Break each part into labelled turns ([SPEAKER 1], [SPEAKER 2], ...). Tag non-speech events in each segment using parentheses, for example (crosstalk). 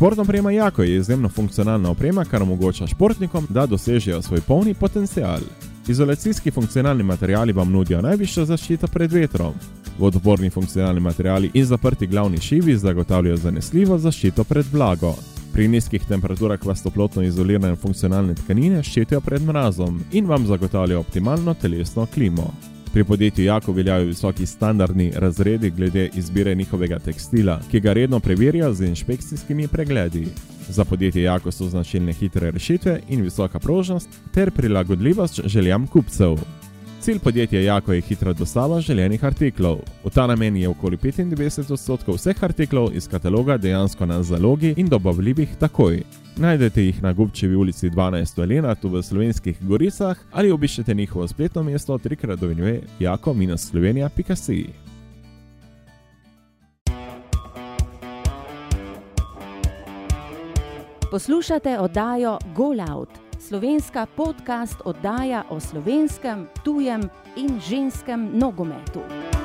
[SPEAKER 1] Športna oprema Jako je izjemno funkcionalna oprema, kar omogoča športnikom, da dosežejo svoj polni potencial. Izolacijski funkcionalni materiali vam nudijo najvišjo zaščito pred vetrom. Vodoporni funkcionalni materiali in zaprti glavni šivi zagotavljajo zanesljivo zaščito pred vlago. Pri nizkih temperaturah vas toplotno izolirane funkcionalne tkanine ščitijo pred mrazom in vam zagotavljajo optimalno telesno klimo. Pri podjetju Jako veljajo visoki standardni razredi glede izbire njihovega tekstila, ki ga redno preverjajo z inšpekcijskimi pregledi. Za podjetje Jako so značilne hitre rešitve in visoka prožnost ter prilagodljivost željam kupcev. Cilj podjetja Jako je hitra dostava želenih artiklov. V ta namen je okoli 95 odstotkov vseh artiklov iz kataloga dejansko na zalogi in dobavljivih takoj. Najdete jih na Gubčevi ulici 12 Elena, tu v slovenskih goricah, ali obiščete njihovo spletno mesto trikrat dovinjuje jako-slovenija.si.
[SPEAKER 2] Poslušate oddajo Golout, slovenska podcast oddaja o slovenskem, tujem in ženskem nogometu.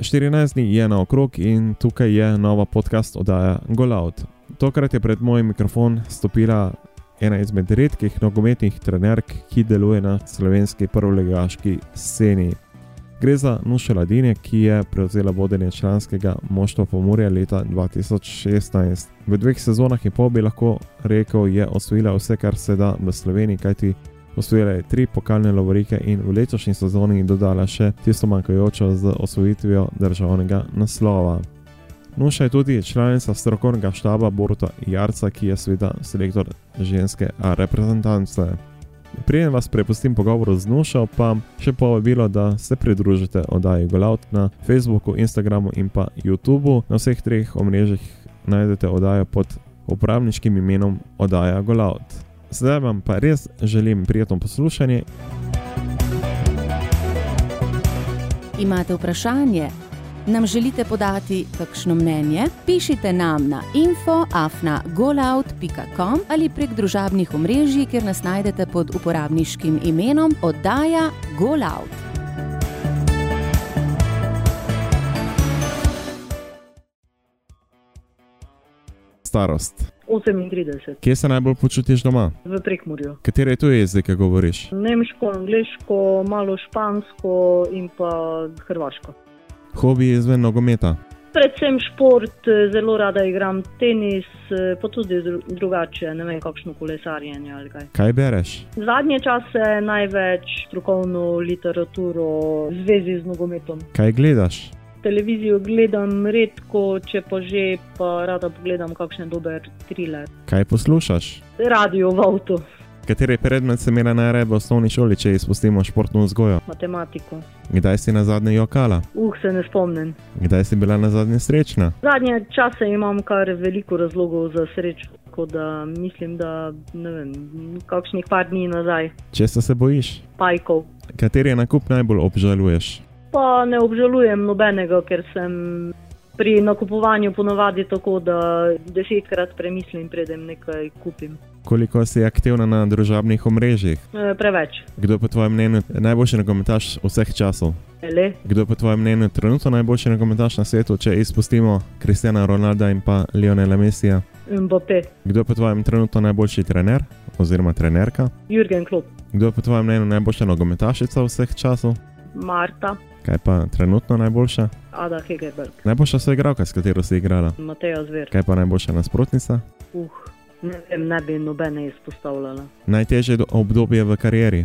[SPEAKER 1] Štirinajst dni je na okrog in tukaj je nova podcast oddaja Golout. Tokrat je pred moj mikrofon stopila ena izmed redkih nogometnih trenerk, ki deluje na slovenski prvolegaški sceni. Gre za Nuša Ladine, ki je prevzela vodenje članskega moštva Pomorja leta 2016. V dveh sezonah in pol bi lahko rekel, je osvojila vse, kar se da v Sloveniji, kajti osvojila je tri pokalne lovorike in v letošnji sezoni dodala še tisto manjkajočo z osvojitvijo državnega naslova. Nuša je tudi članica strokovnega štaba Boruta Jarca, ki je sveda selektor ženske reprezentance. Preden vas prepustim pogovoru z Nušo, pa še povabilo, da se pridružite oddaji Golout na Facebooku, Instagramu in pa YouTubu. Na vseh treh omrežjih najdete oddajo pod uporabniškim imenom Oddaja Golout. Zdaj vam pa res želim prijetno poslušanje.
[SPEAKER 2] Imate vprašanje? Nam želite podati kakšno mnenje? Pišite nam na info.afna.golout.com ali prek družabnih omrežij, kjer nas najdete pod uporabniškim imenom Oddaja Golout.
[SPEAKER 1] Starost.
[SPEAKER 3] 38,
[SPEAKER 1] Kje se najbolj počutiš doma?
[SPEAKER 3] v Prekmurju.
[SPEAKER 1] Katere tuje jezike govoriš?
[SPEAKER 3] Nemško, angliško, malo špansko in pa hrvaško.
[SPEAKER 1] Hobi izven nogometa.
[SPEAKER 3] Predvsem šport, zelo rada igram tenis, pa tudi dru- drugače, ne vem, kakšno kolesarjenje ali kaj.
[SPEAKER 1] Kaj bereš?
[SPEAKER 3] Zadnje čase največ strokovno literaturo v zvezi z nogometom.
[SPEAKER 1] Kaj gledaš?
[SPEAKER 3] Televizijo gledam redko, če pa že, pa rada pogledam kakšen dober thriller.
[SPEAKER 1] Kaj poslušaš?
[SPEAKER 3] Radio v avtu,
[SPEAKER 1] Kateri predmet si imela najraje v osnovni šoli, če izpustimo športno vzgojo?
[SPEAKER 3] matematiko.
[SPEAKER 1] Kdaj si na zadnje jokala?
[SPEAKER 3] Uh, se ne spomnim.
[SPEAKER 1] Kdaj si bila na zadnje srečna?
[SPEAKER 3] Zadnje čase imam kar veliko razlogov za srečo, tako da mislim, da ne vem, kakšnih par dni nazaj,
[SPEAKER 1] Česa se bojiš?
[SPEAKER 3] pajkov.
[SPEAKER 1] Kateri nakup najbolj obžaluješ?
[SPEAKER 3] Pa ne obžalujem nobenega, ker sem pri nakupovanju ponovadi tako, da desetkrat premislim, preden nekaj kupim.
[SPEAKER 1] Koliko si aktivna na družabnih omrežjih?
[SPEAKER 3] E, preveč.
[SPEAKER 1] Kdo je po tvojem mnenju najboljši nogometaš vseh časov?
[SPEAKER 3] Le,
[SPEAKER 1] Kdo je po tvojem mnenju trenutno najboljši nogometaš na svetu, če izpustimo Kristjana Ronalda in pa Lionela Messija?
[SPEAKER 3] Mbappé,
[SPEAKER 1] Kdo je po tvojem trenutno najboljši trener oziroma trenerka?
[SPEAKER 3] Jürgen Klopp,
[SPEAKER 1] Kdo je po tvojem mnenju najboljša nogometašica vseh časov?
[SPEAKER 3] Marta,
[SPEAKER 1] Kaj pa trenutno najboljša?
[SPEAKER 3] Ada Hegerberg,
[SPEAKER 1] Najboljša soigralka, s katero si igrala.
[SPEAKER 3] Mateja Zver.
[SPEAKER 1] Kaj pa najboljša nasprotnica?
[SPEAKER 3] Uh, ne vem, ne bi nobene izpostavljala.
[SPEAKER 1] Najtežje do- obdobje v karieri.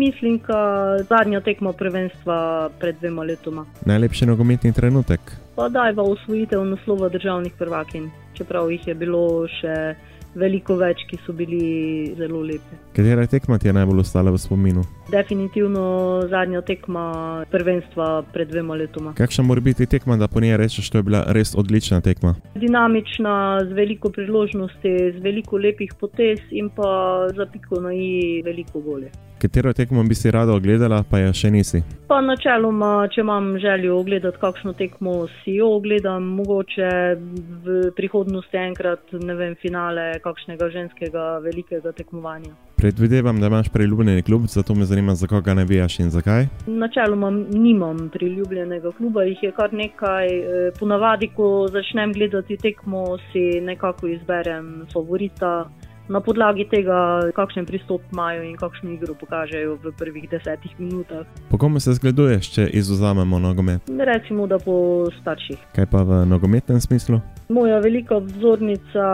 [SPEAKER 3] Mislim, da zadnja tekma prvenstva pred dvema letoma.
[SPEAKER 1] Najlepši nogometni trenutek.
[SPEAKER 3] Pa dajva usvojitev naslova državnih prvakin, čeprav jih je bilo še veliko več, ki so bili zelo lepi.
[SPEAKER 1] Katera tekma ti je najbolj ostala v spominu?
[SPEAKER 3] Definitivno zadnja tekma prvenstva pred dvema letoma.
[SPEAKER 1] Kakšna mora biti tekma, da po njej rečeš, da je bila res odlična tekma?
[SPEAKER 3] Dinamična, z veliko priložnosti, z veliko lepih potez in pa za piko na i veliko gole.
[SPEAKER 1] Katero tekmo bi si rada ogledala, pa je še nisi?
[SPEAKER 3] Pa načeloma, če imam željo ogledati kakšno tekmo, si jo ogledam, mogoče v prihodnosti enkrat, ne vem, finale kakšnega ženskega velikega tekmovanja.
[SPEAKER 1] Predvidevam, da imaš priljubljeni klub, zato me zanima, za koga ne vijaš in zakaj.
[SPEAKER 3] Načeloma nimam priljubljenega kluba, jih je kar nekaj. Eh, ponavadi, ko začnem gledati tekmo, si nekako izberem favorita na podlagi tega, kakšen pristop imajo in kakšno igro pokažejo v prvih desetih minutah.
[SPEAKER 1] Po komu se zgleduješ, če izuzamemo nogomet?
[SPEAKER 3] Recimo, da po starših.
[SPEAKER 1] Kaj pa v nogometnem smislu?
[SPEAKER 3] Moja velika vzornica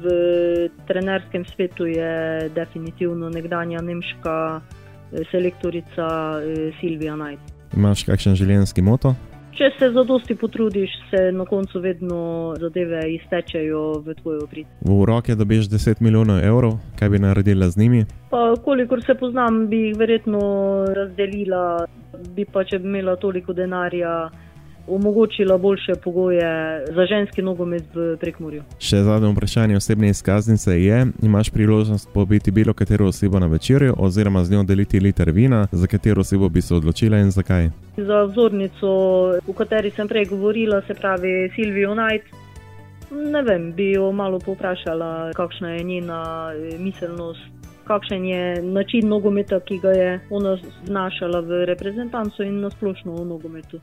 [SPEAKER 3] v trenerskem svetu je definitivno nekdanja nemška selektorica eh, Silvija Knight.
[SPEAKER 1] Imaš kakšen življenjski moto?
[SPEAKER 3] Če se za dosti potrudiš, se na koncu vedno zadeve iztečejo v tvoj obrit.
[SPEAKER 1] V roke dobiš 10 milijonov evrov, kaj bi naredila z njimi?
[SPEAKER 3] Pa, kolikor se poznam, bi jih verjetno razdelila, bi pa če bi imela toliko denarja omogočila boljše pogoje za ženski nogomet v Prekmorju.
[SPEAKER 1] Še zadnje vprašanje osebne izkaznice je: imaš priložnost pobiti bilo katero osebo na večerju oziroma z njo deliti liter vina, za katero osebo bi se odločila in zakaj?
[SPEAKER 3] Za vzornico, o kateri sem prej govorila, se pravi Silvijo Knight. Ne vem, bi jo malo povprašala, kakšna je njena eh, miselnost, kakšen je način nogometa, ki ga je ona znašala v reprezentancu in nasplošno v nogometu.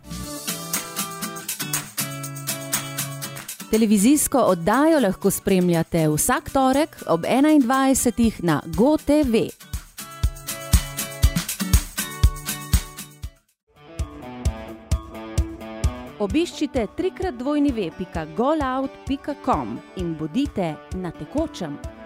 [SPEAKER 2] Televizijsko oddajo lahko spremljate vsak torek ob 21. na GoTV. Obiščite trikrat dvojni web.golout.com in bodite na tekočem.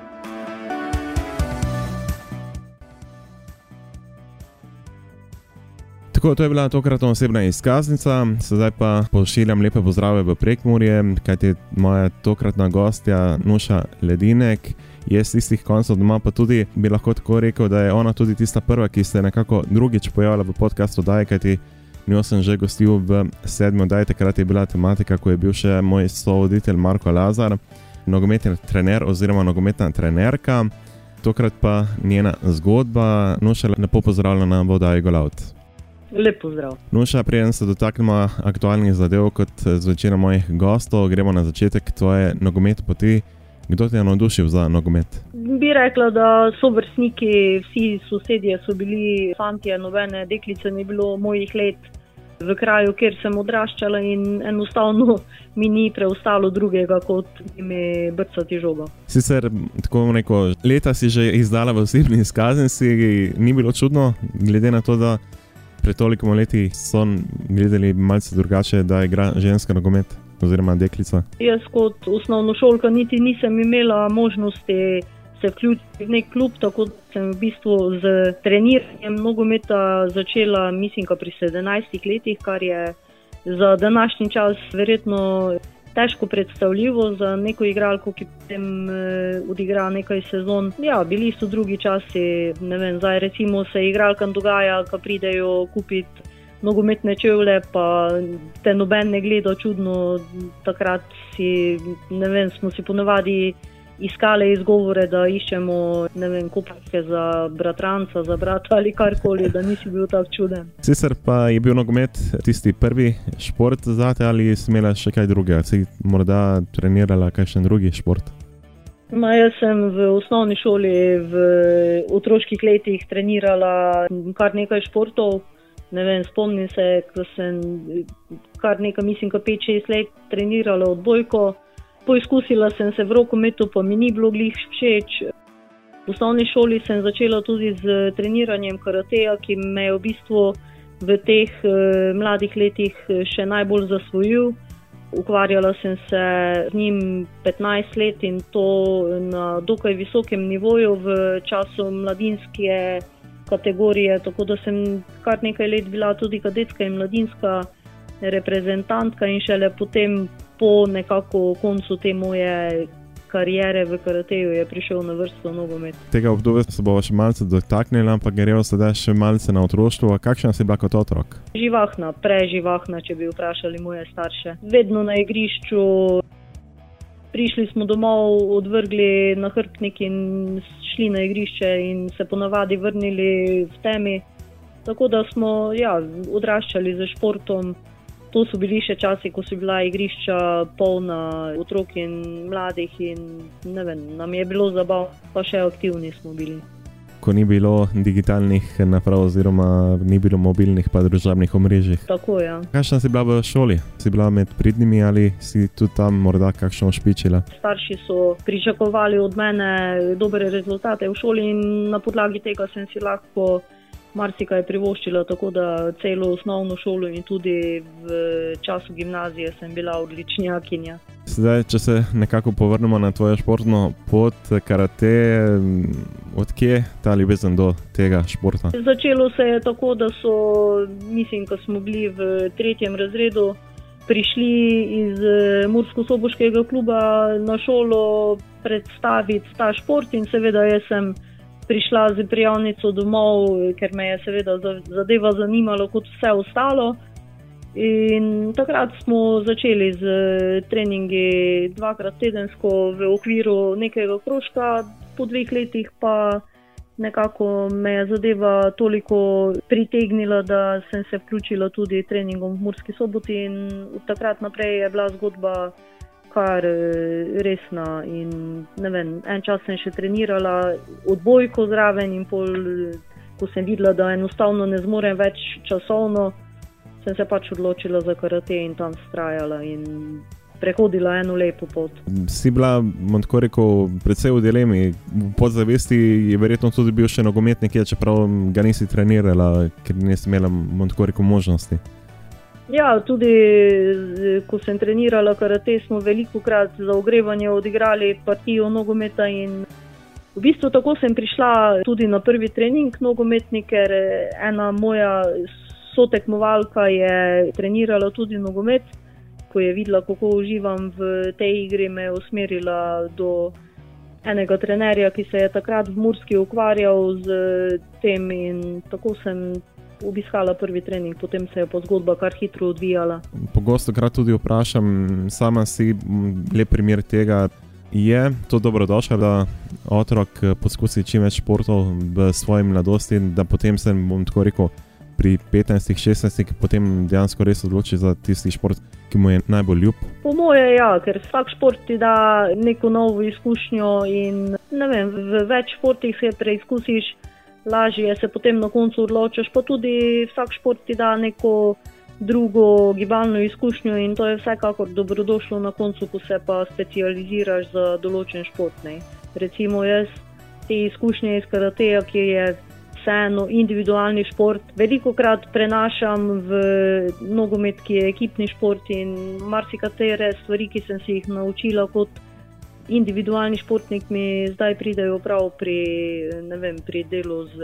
[SPEAKER 1] Tako, to je bila tokratna osebna izkaznica, sedaj pa pošiljam lepe pozdrave v Prekmurje, kajti moja tokratna gostja Nuša Ledinek je z tistih koncev doma, pa tudi bi lahko tako rekel, da je ona tudi tista prva, ki se je nekako drugič pojavila v podkastu Daj, kajti njo sem že gostil v sedmi oddaji, takrat je bila tematika, ko je bil še moj sovoditelj Marko Lazar, nogometni trener oziroma nogometna trenerka. Tokrat pa njena zgodba, Nuša, lepo pozdravljena na vodaji Golaut.
[SPEAKER 3] Lepo zdrav.
[SPEAKER 1] Nuša, preden se dotaknemo aktualnih zadev, kot z večino mojih gostov, gremo na začetek tvoje nogomet poti. Kdo te je navdušil za nogomet?
[SPEAKER 3] Bi rekla, da so vrstniki, vsi sosedje so bili fanti, nobene deklice ni bilo mojih let v kraju, kjer sem odraščala in enostavno mi ni preostalo drugega, kot ime brcati žogo.
[SPEAKER 1] Sicer tako neko leta si že izdala v osebni izkaznici, ni bilo čudno, glede na to, da pred toliko leti so gledali malce drugače, da igra ženska nogomet oziroma deklica?
[SPEAKER 3] Jaz kot osnovno šolka niti nisem imela možnosti se vključiti v nek klub, tako da sem v bistvu z treniranjem nogometa začela, mislim, pri 17 letih, kar je za današnji čas verjetno težko predstavljivo za neko igralko, ki potem uh, odigra nekaj sezon. Ja, bili so drugi časi, ne vem, zdaj recimo se igralkam dogaja, ko pridejo kupiti nogometne čevlje, pa te noben ne gleda čudno, takrat si, ne vem, smo si ponovadi iskali izgovore, da iščemo kopke za bratranca, za brata ali karkoli, da nisi bil tako čuden.
[SPEAKER 1] Sicer pa je bil nogomet tisti prvi šport za te ali si imela še kaj drugega, si morda trenirala kakšen drugi šport?
[SPEAKER 3] Ma, jaz sem v osnovni šoli v otroških letih trenirala kar nekaj športov. Ne vem, spomnim se, da sem kar nekaj, mislim, 5-6 let trenirala odbojko. Poizkusila sem se v rokometu, pa mi ni bilo glih všeč. V osnovni šoli sem začela tudi z treniranjem karateja, ki me je v bistvu v teh eh, mladih letih eh, še najbolj zasvojil. Ukvarjala sem se z njim 15 let in to na dokaj visokem nivoju v času mladinske kategorije, tako da sem kar nekaj let bila tudi kadetska in mladinska reprezentantka in šele potem po nekako koncu te moje kariere v karateju je prišel na vrsto nogomet.
[SPEAKER 1] Tega obdobja se bomo še malce dotaknili, ampak gremo sedaj še malce na otroštvo. Kakšna si bila kot otrok?
[SPEAKER 3] Živahna, preživahna, če bi vprašali moje starše. Vedno na igrišču. Prišli smo domov, odvrgli na hrbtnik in šli na igrišče, in se ponavadi vrnili v temi. Tako da smo ja, odraščali z športom. To so bili še časi, ko so bila igrišča polna otrok in mladih, in vem, nam je bilo zabavno, pa še aktivni smo bili.
[SPEAKER 1] ko ni bilo digitalnih naprav, oziroma ni bilo mobilnih pa družabnih omrežij.
[SPEAKER 3] Tako je. Ja.
[SPEAKER 1] Kakšna si bila v šoli? Si bila med pridnimi ali si tudi tam morda kakšno špičila?
[SPEAKER 3] Starši so pričakovali od mene dobre rezultate v šoli in na podlagi tega sem si lahko marsikaj privoščila, tako da celo osnovno šolo in tudi v času gimnazije sem bila odličnjakinja.
[SPEAKER 1] Zdaj, če se nekako povrnemo na tvojo športno pot, karate, odkje ta ljubezen do tega športa?
[SPEAKER 3] Začelo se je tako, da so, mislim, ko smo bili v tretjem razredu, prišli iz Mursko-Soboškega kluba na šolo predstaviti ta šport in seveda jaz sem prišla z prijavnico domov, ker me je seveda zadeva zanimala kot vse ostalo. In takrat smo začeli z treningi dvakrat tedensko v okviru nekega krožka, po dveh letih pa nekako me je zadeva toliko pritegnila, da sem se vključila tudi treningom v Murski soboti in od takrat naprej je bila zgodba kar eh, resna. In, vem, en čas sem še trenirala odbojko zraven, in pol, ko sem videla, da enostavno ne zmorem več časovno, sem se pač odločila za karate in tam strajala. In, Prehodila eno lepo pot.
[SPEAKER 1] Si bila, tako rekel, predvsej v dilemi. Po zavesti je verjetno tudi bil še nogometnik, čeprav ga nisi trenirala, ker nisi imela, tako rekel, možnosti.
[SPEAKER 3] Ja, tudi ko sem trenirala karate, smo veliko krat za ogrevanje odigrali partijo nogometa. V bistvu tako sem prišla tudi na prvi trening nogometni, ker ena moja sotekmovalka je trenirala tudi nogomet. Ko je videla, kako uživam v tej igri, me je usmerila do enega trenerja, ki se je takrat v Murski ukvarjal z tem in tako sem obiskala prvi trening, potem se je pa zgodba kar hitro odvijala.
[SPEAKER 1] Pogosto krat tudi vprašam, sama si lep primer tega. Je to dobrodošlo, da otrok eh, poskusi čim več športov v svoji mladosti, da potem se bom tako rekel, pri 15-16, potem dejansko res odloči za tisti šport, ki mu je najbolj ljub?
[SPEAKER 3] Po moje, ja, ker vsak šport ti da neko novo izkušnjo in vem, v več športih se preizkusiš lažje se potem na koncu odločiš, pa tudi vsak šport ti da neko drugo gibalno izkušnjo in to je vsekakor dobrodošlo na koncu, ko se pa specializiraš za določen šport. Ne. Recimo jaz te izkušnje iz karateja, ki je vseeno individualni šport, veliko krat prenašam v nogomet, ki je ekipni šport in marsikatere stvari, ki sem si jih naučila kot individualni športnik mi zdaj pridejo prav pri, vem, pri delu z,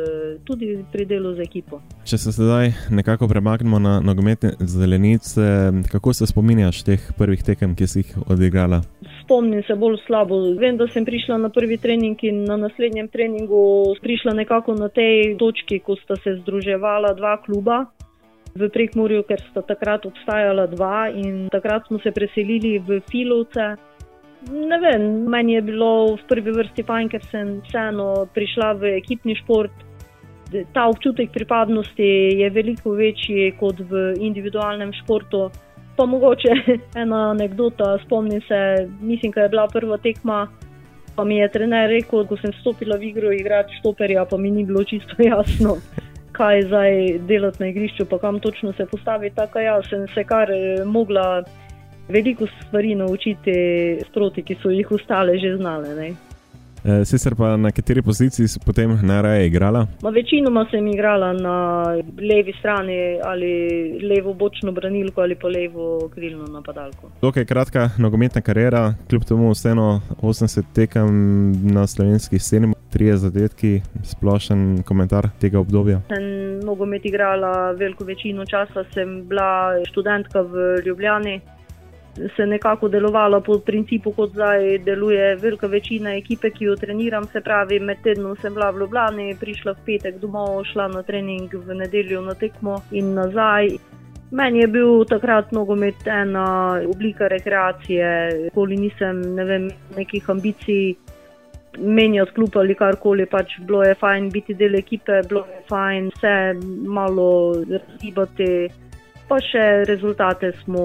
[SPEAKER 3] tudi pri delu z ekipo.
[SPEAKER 1] Če se zdaj nekako premaknemo na nogometne zelenice, kako se spominjaš teh prvih tekem, ki si jih odigrala?
[SPEAKER 3] Spomnim se bolj slabo. Vem, da sem prišla na prvi trening in na naslednjem treningu prišla nekako na tej točki, ko sta se združevala dva kluba. V Prekmorju, ker sta takrat obstajala dva, in takrat smo se preselili v Filovce. Ne vem, meni je bilo v prvi vrsti fajn, ker sem vseeno prišla v ekipni šport. Ta občutek pripadnosti je veliko večji kot v individualnem športu. Pa mogoče (laughs) ena anekdota, spomnim se, mislim, da je bila prva tekma. Pa mi je trener rekel, ko sem stopila v igro igrati štoperja, pa mi ni bilo čisto (laughs) jasno, kaj zdaj delati na igrišču, pa kam točno se postaviti. Tako jaz sem se kar eh, mogla veliko stvari naučiti sproti, ki so jih ostale že znale. Ne.
[SPEAKER 1] E, sicer pa na kateri poziciji si potem najraje igrala?
[SPEAKER 3] Ma večinoma sem igrala na levi strani ali levo bočno branilko ali pa levo krilno napadalko.
[SPEAKER 1] Dokaj kratka nogometna karjera, kljub temu vseeno 80 tekem na slovenski sceni, trije zadetki, splošen komentar tega obdobja.
[SPEAKER 3] Sem nogomet igrala veliko večino časa, sem bila študentka v Ljubljani se nekako delovalo po principu, kot zdaj deluje velika večina ekipe, ki jo treniram. Se pravi, med tednom sem bila v Ljubljani, prišla v petek domov, šla na trening v nedeljo na tekmo in nazaj. Meni je bil takrat nogomet ena oblika rekreacije, koli nisem ne vem, nekih ambicij. Menjati klub ali karkoli, pač bilo je fajn biti del ekipe, bilo je fajn se malo razgibati pa še rezultate smo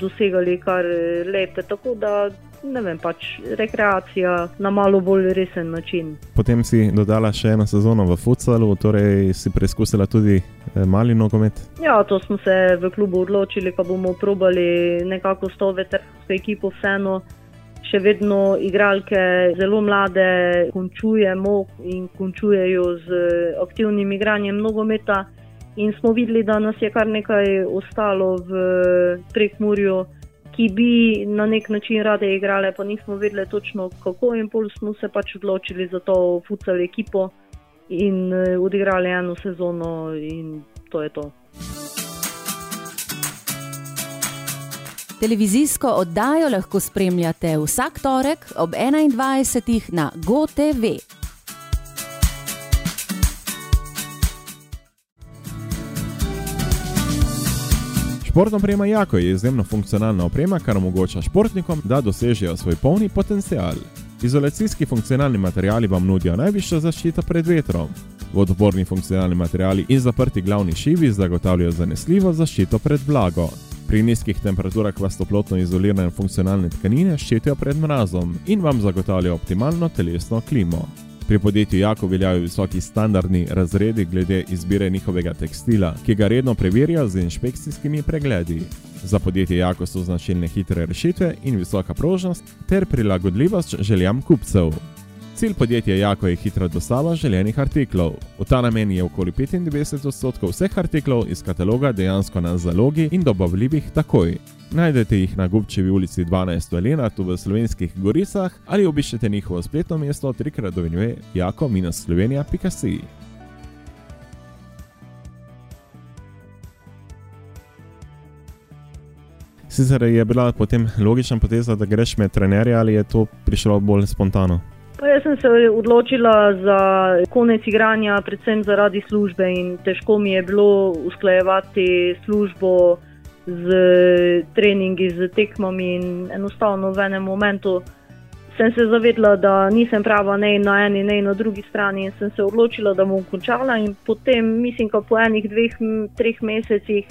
[SPEAKER 3] dosegali kar lepe. Tako da ne vem, pač rekreacija na malo bolj resen način.
[SPEAKER 1] Potem si dodala še eno sezono v futsalu, torej si preizkusila tudi eh, mali nogomet.
[SPEAKER 3] Ja, to smo se v klubu odločili, pa bomo probali nekako s to veteransko ekipo vseeno. Še vedno igralke zelo mlade končujemo in končujejo z aktivnim igranjem nogometa. In smo videli, da nas je kar nekaj ostalo v prekmurju, ki bi na nek način rade igrale, pa nismo vedeli točno kako. In pol smo se pač odločili za to futsal ekipo in uh, odigrali eno sezono, in to je to.
[SPEAKER 2] Televizijsko oddajo lahko spremljate vsak torek ob 21. na GoTV.
[SPEAKER 1] Športna oprema Jako je izjemno funkcionalna oprema, kar omogoča športnikom, da dosežejo svoj polni potencial. Izolacijski funkcionalni materiali vam nudijo najvišjo zaščito pred vetrom. Vodoporni funkcionalni materiali in zaprti glavni šivi zagotavljajo zanesljivo zaščito pred vlago. Pri nizkih temperaturah vas toplotno izolirane funkcionalne tkanine ščitijo pred mrazom in vam zagotavljajo optimalno telesno klimo. Pri podjetju Jako veljajo visoki standardni razredi glede izbire njihovega tekstila, ki ga redno preverjajo z inšpekcijskimi pregledi. Za podjetje Jako so značilne hitre rešitve in visoka prožnost ter prilagodljivost željam kupcev. Cilj podjetja Jako je hitra dostava želenih artiklov. V ta namen je okoli 95 odstotkov vseh artiklov iz kataloga dejansko na zalogi in dobavljivih takoj. Najdete jih na Gubčevi ulici 12 v Lenatu v slovenskih goricah ali obiščete njihovo spletno mesto trikrat dovinjuje jako-slovenija.si. Sicer je bila potem logična poteza, da greš med trenerje ali je to prišlo bolj spontano?
[SPEAKER 3] Pa jaz sem se odločila za konec igranja, predvsem zaradi službe in težko mi je bilo usklajevati službo z treningi, z tekmami in enostavno v enem momentu sem se zavedla, da nisem prava ne na eni, ne na drugi strani in sem se odločila, da bom končala in potem, mislim, da po enih, dveh, treh mesecih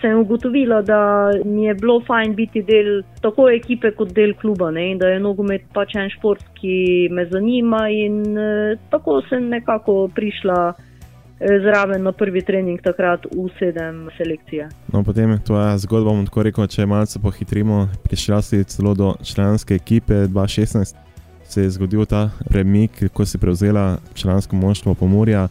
[SPEAKER 3] sem ugotovila, da mi je bilo fajn biti del tako ekipe kot del kluba ne? in da je nogomet pač en šport, ki me zanima in eh, tako sem nekako prišla. Eh, Zraven na prvi trening takrat v sedem selekcije.
[SPEAKER 1] No, potem je tvoja zgodba, bom tako rekel, če malce pohitrimo. Prišla si celo do članske ekipe 2016, se je zgodil ta premik, ko si prevzela člansko moštvo Pomorja.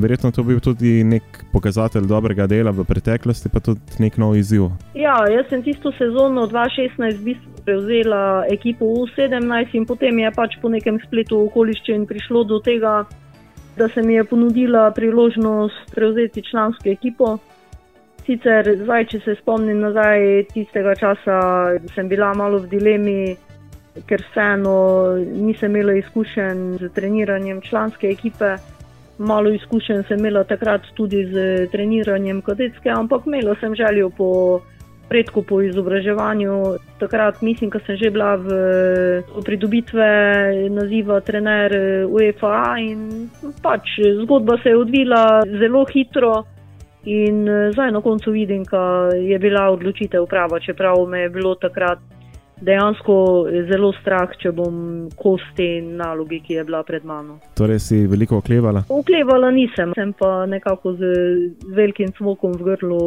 [SPEAKER 1] Verjetno to bil tudi nek pokazatelj dobrega dela v preteklosti, pa tudi nek nov izziv.
[SPEAKER 3] Ja, jaz sem tisto sezono 2016 v bistvu prevzela ekipo U17 in potem je pač po nekem spletu okoliščin prišlo do tega, da se mi je ponudila priložnost prevzeti člansko ekipo. Sicer, zdaj, če se spomnim nazaj, tistega časa sem bila malo v dilemi, ker vseeno nisem imela izkušenj z treniranjem članske ekipe. Malo izkušenj sem imela takrat tudi z treniranjem kadetske, ampak imela sem željo po predku, po izobraževanju. Takrat mislim, da sem že bila v pridobitve naziva trener UEFA in pač zgodba se je odvila zelo hitro. In eh, zdaj na koncu vidim, da je bila odločitev prava, čeprav me je bilo takrat dejansko zelo strah, če bom kos te nalogi, ki je bila pred mano.
[SPEAKER 1] Torej si veliko oklevala.
[SPEAKER 3] Oklevala nisem, sem pa nekako z velikim smokom v grlu.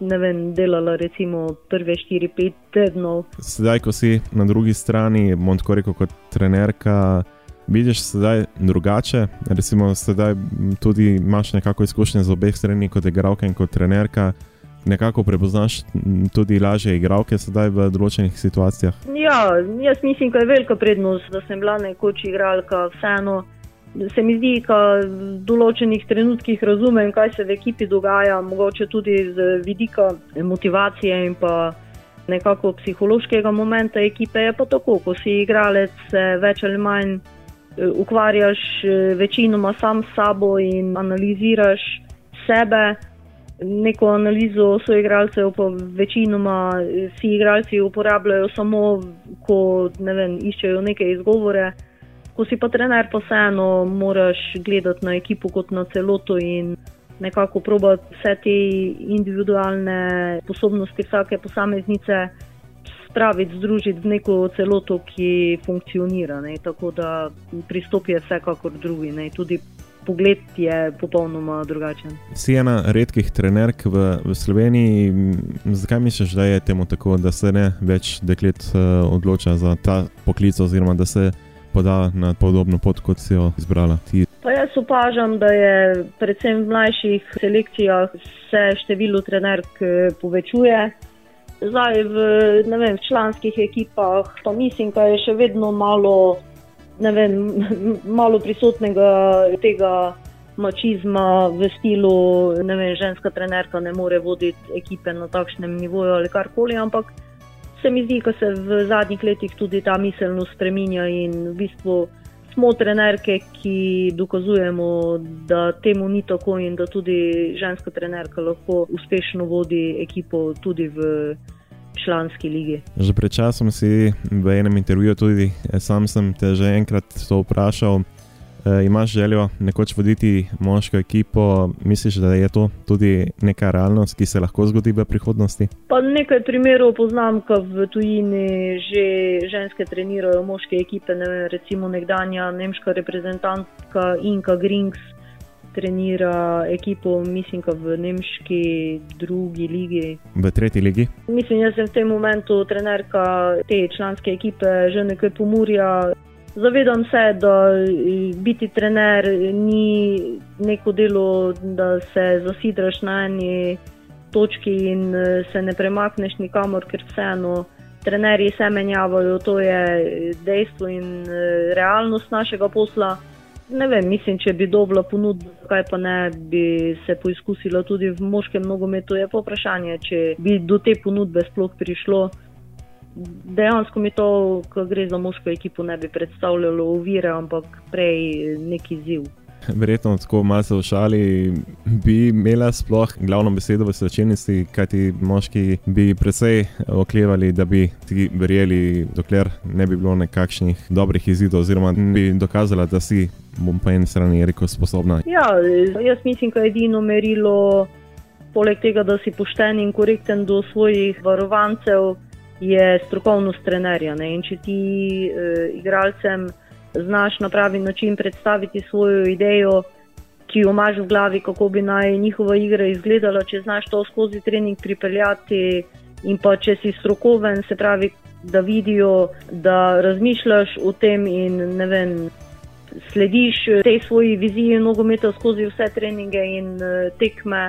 [SPEAKER 3] Ne vem, delala recimo prve 4-5 tednov.
[SPEAKER 1] Sedaj, ko si na drugi strani, bom tako rekel, kot trenerka, vidiš sedaj drugače. Recimo, sedaj tudi imaš nekako izkušnje z obeh strani, kot igralka in kot trenerka. Nekako prepoznaš tudi lažje igralke sedaj v določenih situacijah.
[SPEAKER 3] Ja, jaz mislim, da je velika prednost, da sem bila nekoč igralka. Vseeno se mi zdi, da v določenih trenutkih razumem, kaj se v ekipi dogaja, mogoče tudi z vidika motivacije in pa nekako psihološkega momenta ekipe. Je pa tako, ko si igralec, se več ali manj ukvarjaš večinoma sam s sabo in analiziraš sebe. Neko analizo soigralcev pa večinoma vsi igralci uporabljajo samo, ko ne vem, iščejo neke izgovore. Ko si pa trener, pa vseeno moraš gledati na ekipo kot na celoto in nekako probati vse te individualne sposobnosti vsake posameznice spraviti, združiti v neko celoto, ki funkcionira. Ne? Tako da pristop je vsekakor drugi. Ne? Tudi pogled je popolnoma drugačen.
[SPEAKER 1] Si ena redkih trenerk v, v Sloveniji. Zakaj misliš, da je temu tako, da se ne več deklet uh, odloča za ta poklic, oziroma da se poda na podobno pot, kot si jo izbrala ti?
[SPEAKER 3] Pa jaz opažam, da je predvsem v mlajših selekcijah se število trenerk eh, povečuje. Zdaj v, vem, v članskih ekipah pa mislim, da je še vedno malo vem, (laughs) malo prisotnega tega mačizma v stilu, da ženska trenerka ne more voditi ekipe na takšnem nivoju ali karkoli. Ampak se mi zdi, da se v zadnjih letih tudi ta miselnost spremenja in v bistvu smo trenerke, ki dokazujemo, da temu ni tako in da tudi ženska trenerka lahko uspešno vodi ekipo tudi v članski ligi.
[SPEAKER 1] Že pred časom si v enem intervjuju tudi eh, sam sem te že enkrat to vprašal. E, imaš željo nekoč voditi moško ekipo, misliš, da je to tudi neka realnost, ki se lahko zgodi v prihodnosti?
[SPEAKER 3] Pa nekaj primerov poznam, ko v tujini že ženske trenirajo moške ekipe, ne vem, recimo nekdanja nemška reprezentantka Inka Grings trenira ekipo, mislim, v nemški drugi ligi.
[SPEAKER 1] V tretji ligi?
[SPEAKER 3] Mislim, da sem v tem momentu trenerka te članske ekipe, že nekaj pomurja. Zavedam se, da biti trener ni neko delo, da se zasidraš na eni točki in se ne premakneš nikamor, ker vseeno trenerji se menjavajo, to je dejstvo in realnost našega posla. Ne vem, mislim, če bi dobila ponudbo, kaj pa ne bi se poizkusila tudi v moškem nogometu. Je pa vprašanje, če bi do te ponudbe sploh prišlo. Dejansko mi to, ko gre za moško ekipo, ne bi predstavljalo ovire, ampak prej neki ziv
[SPEAKER 1] verjetno tako malce v šali, bi imela sploh glavno besedo v svečenosti, kajti moški bi precej oklevali, da bi ti verjeli, dokler ne bi bilo nekakšnih dobrih izidov, oziroma bi dokazala, da si, bom pa en strani rekel, sposobna.
[SPEAKER 3] Ja, jaz mislim, da je edino merilo, poleg tega, da si pošten in korekten do svojih varovancev, je strokovnost trenerja. Ne? In če ti uh, igralcem znaš na pravi način predstaviti svojo idejo, ki jo imaš v glavi, kako bi naj njihova igra izgledala, če znaš to skozi trening pripeljati in pa če si strokoven, se pravi, da vidijo, da razmišljaš o tem in ne vem. Slediš tej svoji viziji nogometa skozi vse treninge in eh, tekme.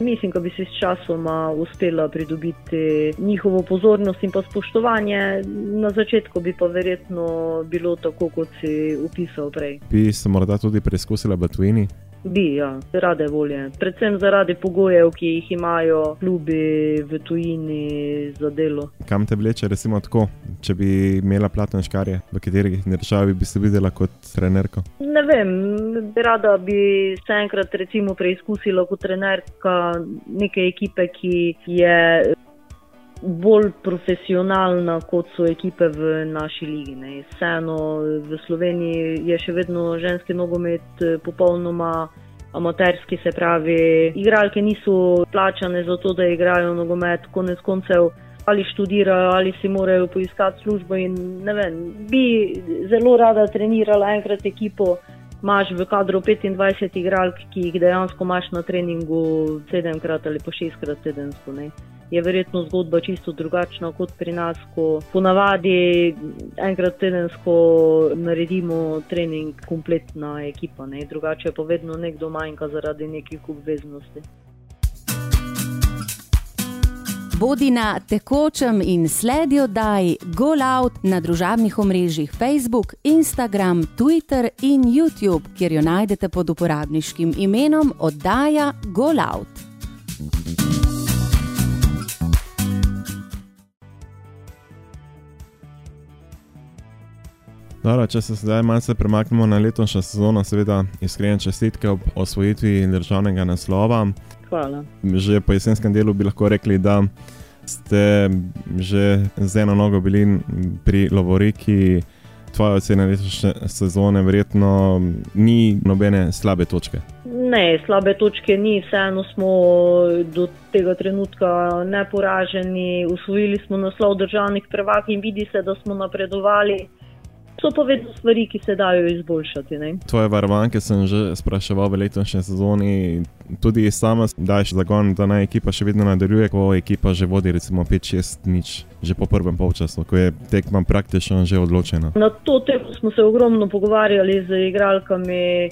[SPEAKER 3] Mislim, da bi si s časoma uspela pridobiti njihovo pozornost in pa spoštovanje. Na začetku bi pa verjetno bilo tako, kot si opisal prej.
[SPEAKER 1] Bi se morda tudi preizkusila v tujini?
[SPEAKER 3] Bi, ja, rade volje. Predvsem zaradi pogojev, ki jih imajo klubi v tujini za delo.
[SPEAKER 1] Kam te vleče, recimo tako, če bi imela platno škarje, v kateri državi bi se videla kot trenerka?
[SPEAKER 3] Ne vem, rada bi se enkrat recimo preizkusila kot trenerka neke ekipe, ki je bolj profesionalna kot so ekipe v naši ligi. Ne. Vseeno v Sloveniji je še vedno ženski nogomet eh, popolnoma amaterski, se pravi, igralke niso plačane za to, da igrajo nogomet, konec koncev. Ali študirajo, ali si morajo poiskati službo. Vem, bi zelo rada trenirala enkrat ekipo, imaš v kadru 25 igralk, ki jih dejansko imaš na treningu sedemkrat ali pa šestkrat tedensko. Ne je verjetno zgodba čisto drugačna kot pri nas, ko ponavadi enkrat tedensko naredimo trening, kompletna ekipa, ne? drugače pa vedno nekdo manjka zaradi nekih obveznosti.
[SPEAKER 2] Bodi na tekočem in sledi oddaji Go Out na družabnih omrežjih Facebook, Instagram, Twitter in YouTube, kjer jo najdete pod uporabniškim imenom oddaja Go Out.
[SPEAKER 1] Dobro, če se zdaj malce premaknemo na letošnjo sezono, seveda iskrene čestitke ob osvojitvi državnega naslova.
[SPEAKER 3] Hvala.
[SPEAKER 1] Že po jesenskem delu bi lahko rekli, da ste že z eno nogo bili pri Lovoriki, tvoja ocena letošnje sezone, verjetno ni nobene slabe točke.
[SPEAKER 3] Ne, slabe točke ni, vseeno smo do tega trenutka neporaženi, usvojili smo naslov državnih prvak in vidi se, da smo napredovali. So pa vedno stvari, ki se dajo izboljšati. Ne?
[SPEAKER 1] Tvoje varovanke sem že spraševal v letošnji sezoni, tudi sama daš zagon, da naj ekipa še vedno nadaljuje, ko ekipa že vodi recimo 5-6 nič, že po prvem polčasu, ko je tekma praktično že odločena.
[SPEAKER 3] Na to temo smo se ogromno pogovarjali z igralkami.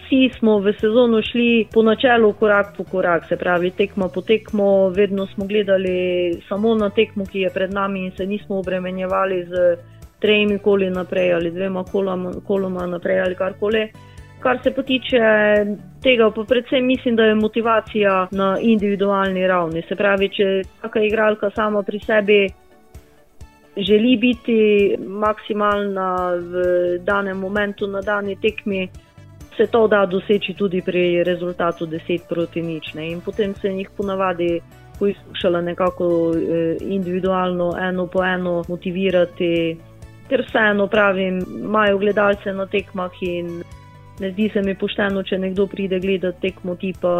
[SPEAKER 3] Vsi smo v sezono šli po načelu korak po korak, se pravi tekmo po tekmo, vedno smo gledali samo na tekmo, ki je pred nami in se nismo obremenjevali z tremi koli naprej ali dvema koloma, koloma naprej ali karkoli. Kar se pa tiče tega, pa predvsem mislim, da je motivacija na individualni ravni. Se pravi, če vsaka igralka sama pri sebi želi biti maksimalna v danem momentu, na dani tekmi, se to da doseči tudi pri rezultatu 10 proti nič. Ne? In potem se jih ponavadi poskušala nekako eh, individualno, eno po eno motivirati ker vseeno pravim, imajo gledalce na tekmah in ne zdi se mi pošteno, če nekdo pride gledati tekmo tipa,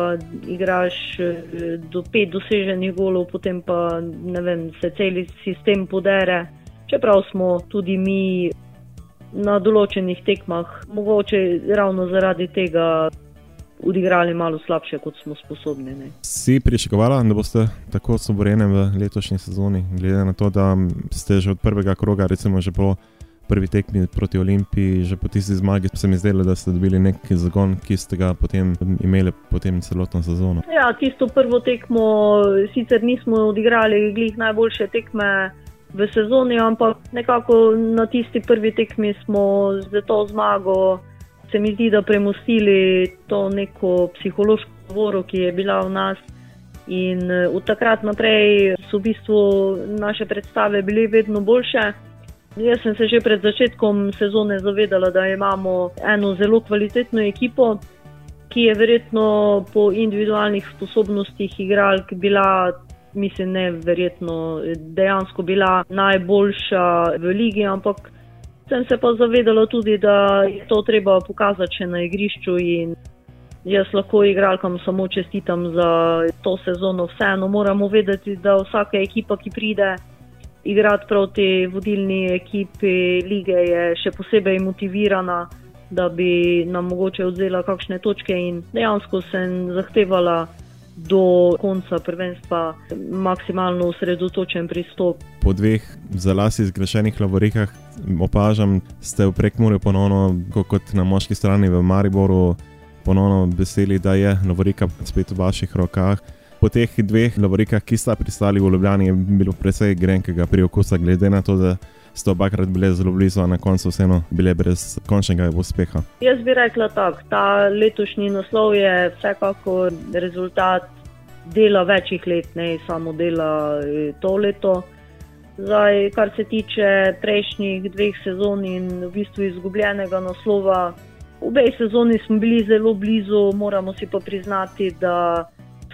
[SPEAKER 3] igraš eh, do pet doseženih golov, potem pa vem, se cel sistem podere. Čeprav smo tudi mi na določenih tekmah, mogoče ravno zaradi tega odigrali malo slabše, kot smo sposobni. Ne.
[SPEAKER 1] Si pričakovala, da boste tako soborjeni v letošnji sezoni, glede na to, da ste že od prvega kroga, recimo že po prvi tekmi proti Olimpiji, že po tisti zmagi, se mi zdelo, da ste dobili nek zagon, ki ste ga potem imeli potem celotno sezono.
[SPEAKER 3] Ja, tisto prvo tekmo sicer nismo odigrali glih najboljše tekme. V sezoni, ampak nekako na tisti prvi tekmi smo z to zmago se mi zdi, da premustili to neko psihološko voro, ki je bila v nas. In eh, od takrat naprej so v bistvu naše predstave bile vedno boljše. Jaz sem se že pred začetkom sezone zavedala, da imamo eno zelo kvalitetno ekipo, ki je verjetno po individualnih sposobnostih igralk bila, mislim, ne verjetno, dejansko bila najboljša v ligi, ampak sem se pa zavedala tudi, da je to treba pokazati še na igrišču. Jaz lahko igralkam samo čestitam za to sezono. Vseeno moramo vedeti, da vsaka ekipa, ki pride igrati proti vodilni ekipi lige, je še posebej motivirana, da bi nam mogoče vzela kakšne točke in dejansko sem zahtevala do konca prvenstva maksimalno osredotočen pristop.
[SPEAKER 1] Po dveh lasi zgrešenih laborikah opažam, ste v prekmurju ponovno, kot na moški strani v Mariboru, ponovno veseli, da je laborika spet v vaših rokah. Po teh dveh laborikah, ki sta pristali v Ljubljani, je bilo precej grenkega priokusa, glede na to, da ste obakrat bili zelo blizu, a na koncu vseeno bile brez končnega uspeha.
[SPEAKER 3] Jaz bi rekla tako, ta letošnji naslov je vsekakor rezultat dela večjih let, ne samo dela eh, to leto. Zdaj, kar se tiče prejšnjih dveh sezon in v bistvu izgubljenega naslova, v obej sezoni smo bili zelo blizu, moramo si pa priznati, da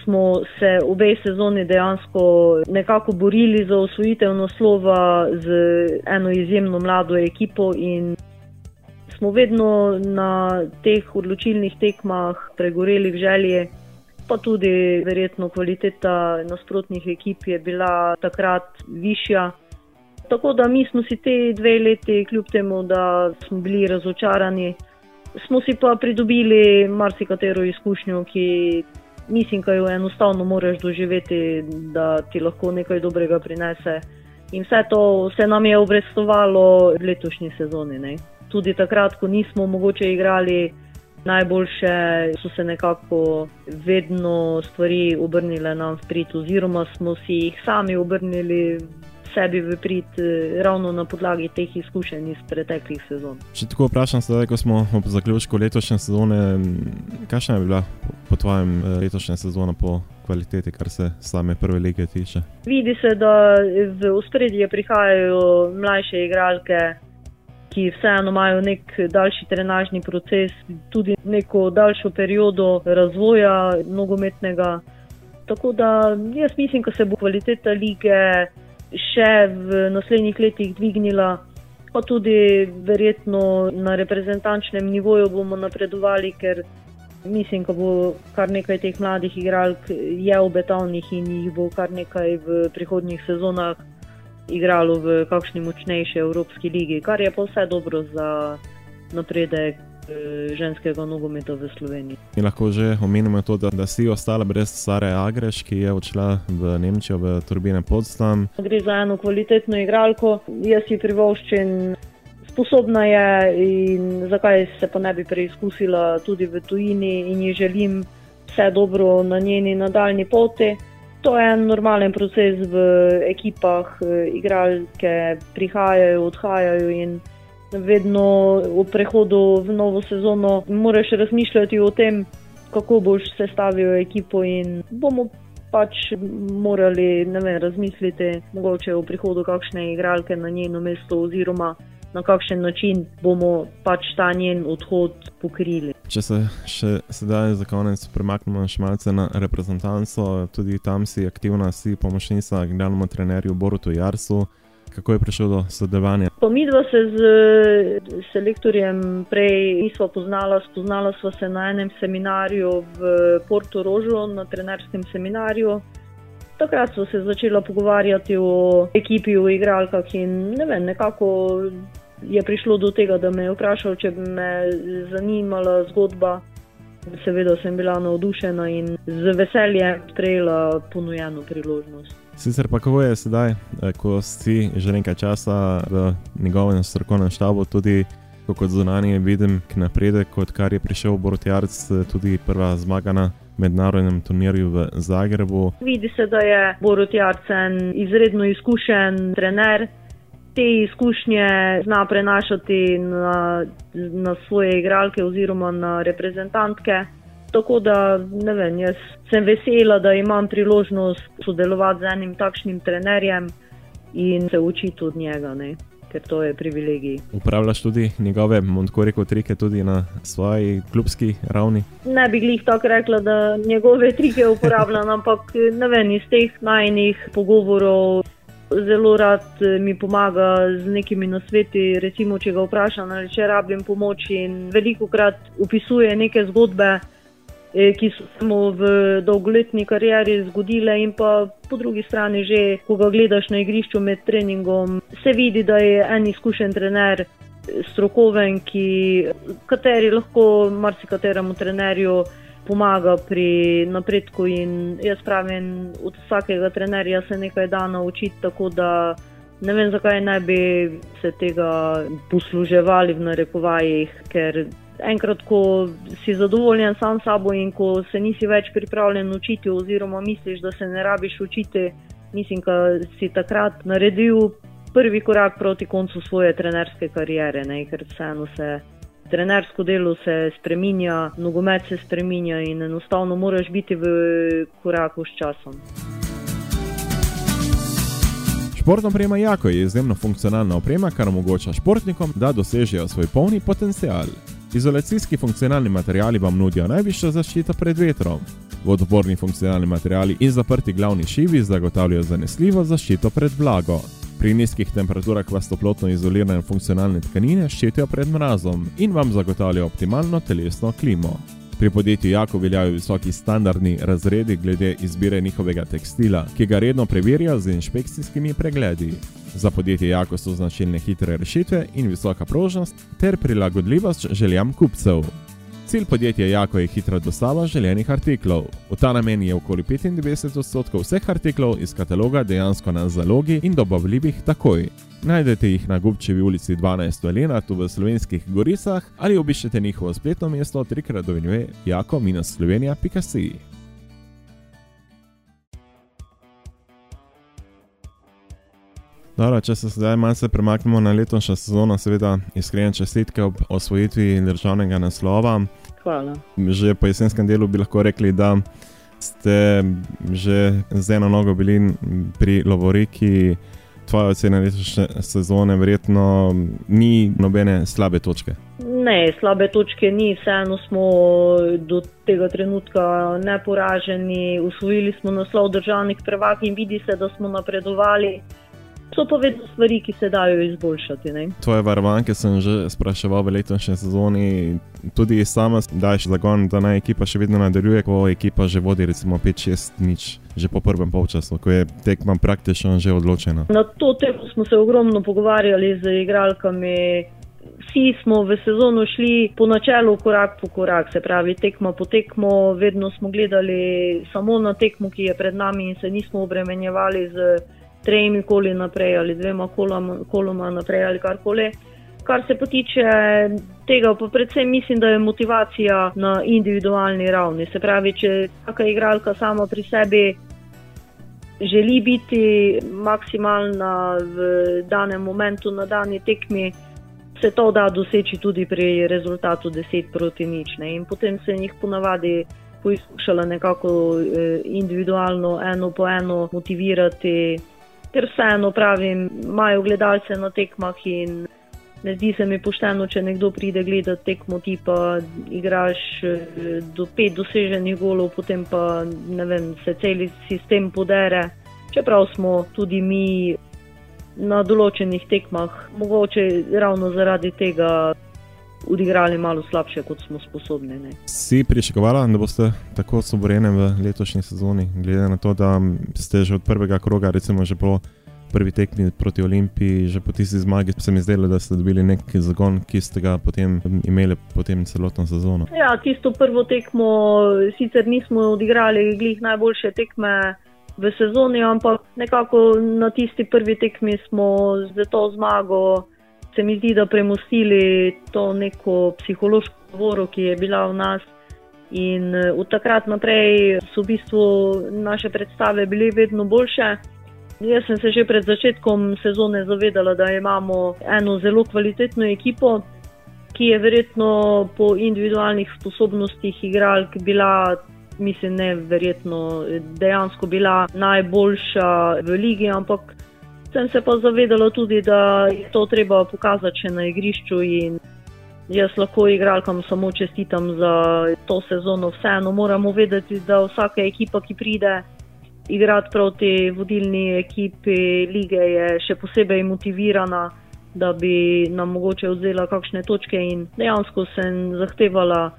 [SPEAKER 3] smo se v obej sezoni dejansko nekako borili za osvojitev naslova z eno izjemno mlado ekipo smo vedno na teh odločilnih tekmah pregoreli v želji, pa tudi verjetno kvaliteta nasprotnih ekip je bila takrat višja. Tako da mi smo si te dve leti, kljub temu, da smo bili razočarani, smo si pa pridobili marsikatero izkušnjo, ki mislim, da jo enostavno moraš doživeti, da ti lahko nekaj dobrega prinese. In vse to se nam je obrestovalo v letošnji sezoni. Ne. Tudi takrat, ko nismo mogoče igrali najboljše, so se nekako vedno stvari obrnile nam v prid, oziroma smo si jih sami obrnili sebi v prid, eh, ravno na podlagi teh izkušenj iz preteklih sezon.
[SPEAKER 1] Če tako vprašam, zdaj, ko smo ob zaključku letošnje sezone, kakšna je bila po tvojem eh, letošnje sezone po kvaliteti, kar se same prve lige tiče?
[SPEAKER 3] Vidi se, da v ospredje prihajajo mlajše igralke. Ki vseeno imajo nek daljši trenažni proces, tudi neko daljšo periodo razvoja nogometnega. Tako da jaz mislim, da se bo kvaliteta lige še v naslednjih letih dvignila. pa tudi verjetno na reprezentančnem nivoju bomo napredovali, ker mislim, da bo kar nekaj teh mladih igralk je obetavnih in jih bo kar nekaj v prihodnjih sezonah igralo v kakšni močnejši Evropski ligi, kar je pa vse dobro za napredek. Eh, ženskega nogometa v Sloveniji.
[SPEAKER 1] Mi lahko že omenimo to, da, da si ostala brez Sare Agreš, ki je odšla v Nemčijo, v Turbine Podstam.
[SPEAKER 3] Gre za eno kvalitetno igralko, jaz si privoščim, sposobna je in zakaj se pa ne bi preizkusila tudi v tujini in ji želim vse dobro na njeni nadaljni poti. To je en normalen proces v ekipah, eh, igralke prihajajo, odhajajo in vedno v prehodu v novo sezono moraš razmišljati o tem, kako boš sestavil ekipo in bomo pač morali vem, razmisliti, mogoče v prihodu kakšne igralke na njeno mesto oziroma na kakšen način bomo pač ta njen odhod pokrili.
[SPEAKER 1] Če se še sedaj za konec premaknemo še malce na reprezentanco, tudi tam si aktivna, si pomočnica generalnemu trenerju Borutu Jarsu kako je prišlo do sodelovanja?
[SPEAKER 3] Mi dva se z selektorjem prej nismo poznala, spoznala sva se na enem seminarju v Porto Rožu, na trenerskem seminarju. Takrat smo se začela pogovarjati o ekipi, o igralkah in ne vem, nekako je prišlo do tega, da me je vprašal, če bi me zanimala zgodba. Seveda sem bila navdušena in z veseljem prejela ponujeno priložnost.
[SPEAKER 1] Sicer pa kako je sedaj, eh, ko si že nekaj časa v njegovem strokovnem štabu, tudi kot zunanje vidim napredek, kot kar je prišel Borotjarc, eh, tudi prva zmaga na mednarodnem turnirju v Zagrebu.
[SPEAKER 3] Vidi se, da je Borotjarc en izredno izkušen trener. Te izkušnje zna prenašati na, na svoje igralke oziroma na reprezentantke. Tako da ne vem, jaz sem vesela, da imam priložnost sodelovati z enim takšnim trenerjem in se učiti od njega, ne? ker to je privilegij.
[SPEAKER 1] Upravljaš tudi njegove, tako rekel, trike tudi na svoji klubski ravni?
[SPEAKER 3] Ne bi jih tako rekla, da njegove trike uporabljam, ampak ne vem, iz teh najnih pogovorov. Zelo rad mi pomaga z nekimi nasveti, recimo, če ga vprašam, ali če rabim pomoč. Veliko krat opisuje neke zgodbe, Eh, ki so se mu v dolgoletni karieri zgodile, in pa po drugi strani, že ko ga gledaš na igrišču med treningom, se vidi, da je en izkušen trener, strokoven, ki kateri lahko marsikateremu trenerju. Pomaga pri napredku, in jaz pravim, od vsakega trenerja se nekaj da naučiti. Tako da ne vem, zakaj ne bi se tega posluževali v narekovajih, ker enkrat, ko si zadovoljen sam s sabo in ko se nisi več pripravljen učiti, oziroma misliš, da se ne rabiš učiti, mislim, da si takrat naredil prvi korak proti koncu svoje trenerske kariere, ne? ker vseeno se. Trenersko delo se spremenja, nogomet se spremenja in enostavno moraš biti v koraku s časom.
[SPEAKER 1] Športna oprema Jako je izjemno funkcionalna oprema, kar omogoča športnikom, da dosežejo svoj polni potencial. Izolacijski funkcionalni materiali vam nudijo najvišjo zaščito pred vetrom. Vodoporni funkcionalni materiali in zaprti glavni šivi zagotavljajo zanesljivo zaščito pred vlago. Pri nizkih temperaturah vas toplotno izolirane funkcionalne tkanine ščitijo pred mrazom in vam zagotavljajo optimalno telesno klimo. Pri podjetju Jako veljajo visoki standardni razredi glede izbire njihovega tekstila, ki ga redno preverjajo z inšpekcijskimi pregledi. Za podjetje Jako so značilne hitre rešitve in visoka prožnost ter prilagodljivost željam kupcev. Cilj podjetja Jako je hitra dostava željenih artiklov. V ta namen je okoli 95 odstotkov vseh artiklov iz kataloga dejansko na zalogi in dobavljivih takoj. Najdete jih na Gubčevi ulici 12 Elena tu v slovenskih goricah ali obiščete njihovo spletno mesto trikrat dovinjuje jako-slovenija.com. Dobro, če se zdaj malo premaknemo na letošnjo sezono, seveda iskrene čestitke ob osvojitvi državnega naslova.
[SPEAKER 3] Hvala.
[SPEAKER 1] Že po jesenskem delu bi lahko rekli, da ste že z eno nogo bili pri Lovoriki. Tvoja ocena letošnje sezone verjetno ni nobene slabe točke.
[SPEAKER 3] Ne, slabe točke ni, vseeno smo do tega trenutka neporaženi, usvojili smo naslov državnih prvak in vidi se, da smo napredovali So pa vedno stvari, ki se dajo izboljšati. Ne?
[SPEAKER 1] Tvoje varovanke sem že spraševal v letošnji sezoni. Tudi sama daš zagon, da naj ekipa še vedno nadaljuje, ko ekipa že vodi recimo 5-6 nič. Že po prvem polčasu, ko je tekma praktično že odločena.
[SPEAKER 3] Na to temo smo se ogromno pogovarjali z igralkami. Vsi smo v sezono šli po načelu korak po korak, se pravi tekmo po tekmo, vedno smo gledali samo na tekmo, ki je pred nami in se nismo obremenjevali z tremi koli naprej ali dvema koloma, koloma naprej ali karkoli. Kar se pa tiče tega, pa predvsem mislim, da je motivacija na individualni ravni. Se pravi, če vsaka igralka sama pri sebi želi biti maksimalna v danem momentu na dani tekmi, se to da doseči tudi pri rezultatu 10 proti nič. Ne? In potem se jih ponavadi poizkušala nekako eh, individualno, eno po eno motivirati ker vseeno pravim, imajo gledalce na tekmah in ne zdi se mi pošteno, če nekdo pride gledati tekmo, ti pa igraš eh, do pet doseženih golov, potem pa vem, se cel sistem podere. Čeprav smo tudi mi na določenih tekmah, mogoče ravno zaradi tega odigrali malo slabše, kot smo sposobni. Ne.
[SPEAKER 1] Si pričakovala, da boste tako soboreni v letošnji sezoni, glede na to, da ste že od prvega kroga, recimo že po prvi tekmi proti Olimpiji, že po tisti zmagi, se mi zdelo, da ste dobili nek zagon, ki ste ga potem imeli potem celotno sezono.
[SPEAKER 3] Ja, tisto prvo tekmo sicer nismo odigrali, glih najboljše tekme. V sezoni, ampak nekako na tisti prvi tekmi smo z to zmago se mi zdi, da premustili to neko psihološko govoro, ki je bila v nas. In eh, od takrat naprej so v bistvu naše predstave bile vedno boljše. Jaz sem se že pred začetkom sezone zavedala, da imamo eno zelo kvalitetno ekipo, ki je verjetno po individualnih sposobnostih igralk bila, mislim, ne verjetno, dejansko bila najboljša v ligi, ampak sem se pa zavedala tudi, da je to treba pokazati še na igrišču. Jaz lahko igralkam samo čestitam za to sezono. Vseeno moramo vedeti, da vsaka ekipa, ki pride igrati proti vodilni ekipi lige, je še posebej motivirana, da bi nam mogoče vzela kakšne točke in dejansko sem zahtevala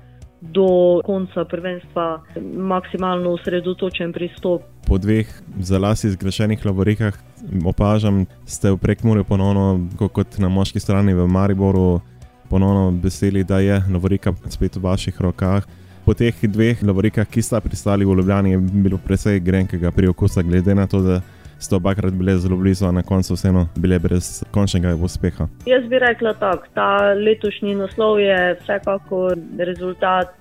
[SPEAKER 3] do konca prvenstva maksimalno osredotočen pristop.
[SPEAKER 1] Po dveh lasi zgrešenih laborikah opažam, ste v prekmurju ponovno, kot na moški strani v Mariboru, ponovno veseli, da je laborika spet v vaših rokah. Po teh dveh laborikah, ki sta pristali v Ljubljani, je bilo precej grenkega priokusa, glede na to, da ste obakrat bile zelo blizu, a na koncu vseeno bile brez končnega uspeha.
[SPEAKER 3] Jaz bi rekla tako, ta letošnji naslov je vsekakor rezultat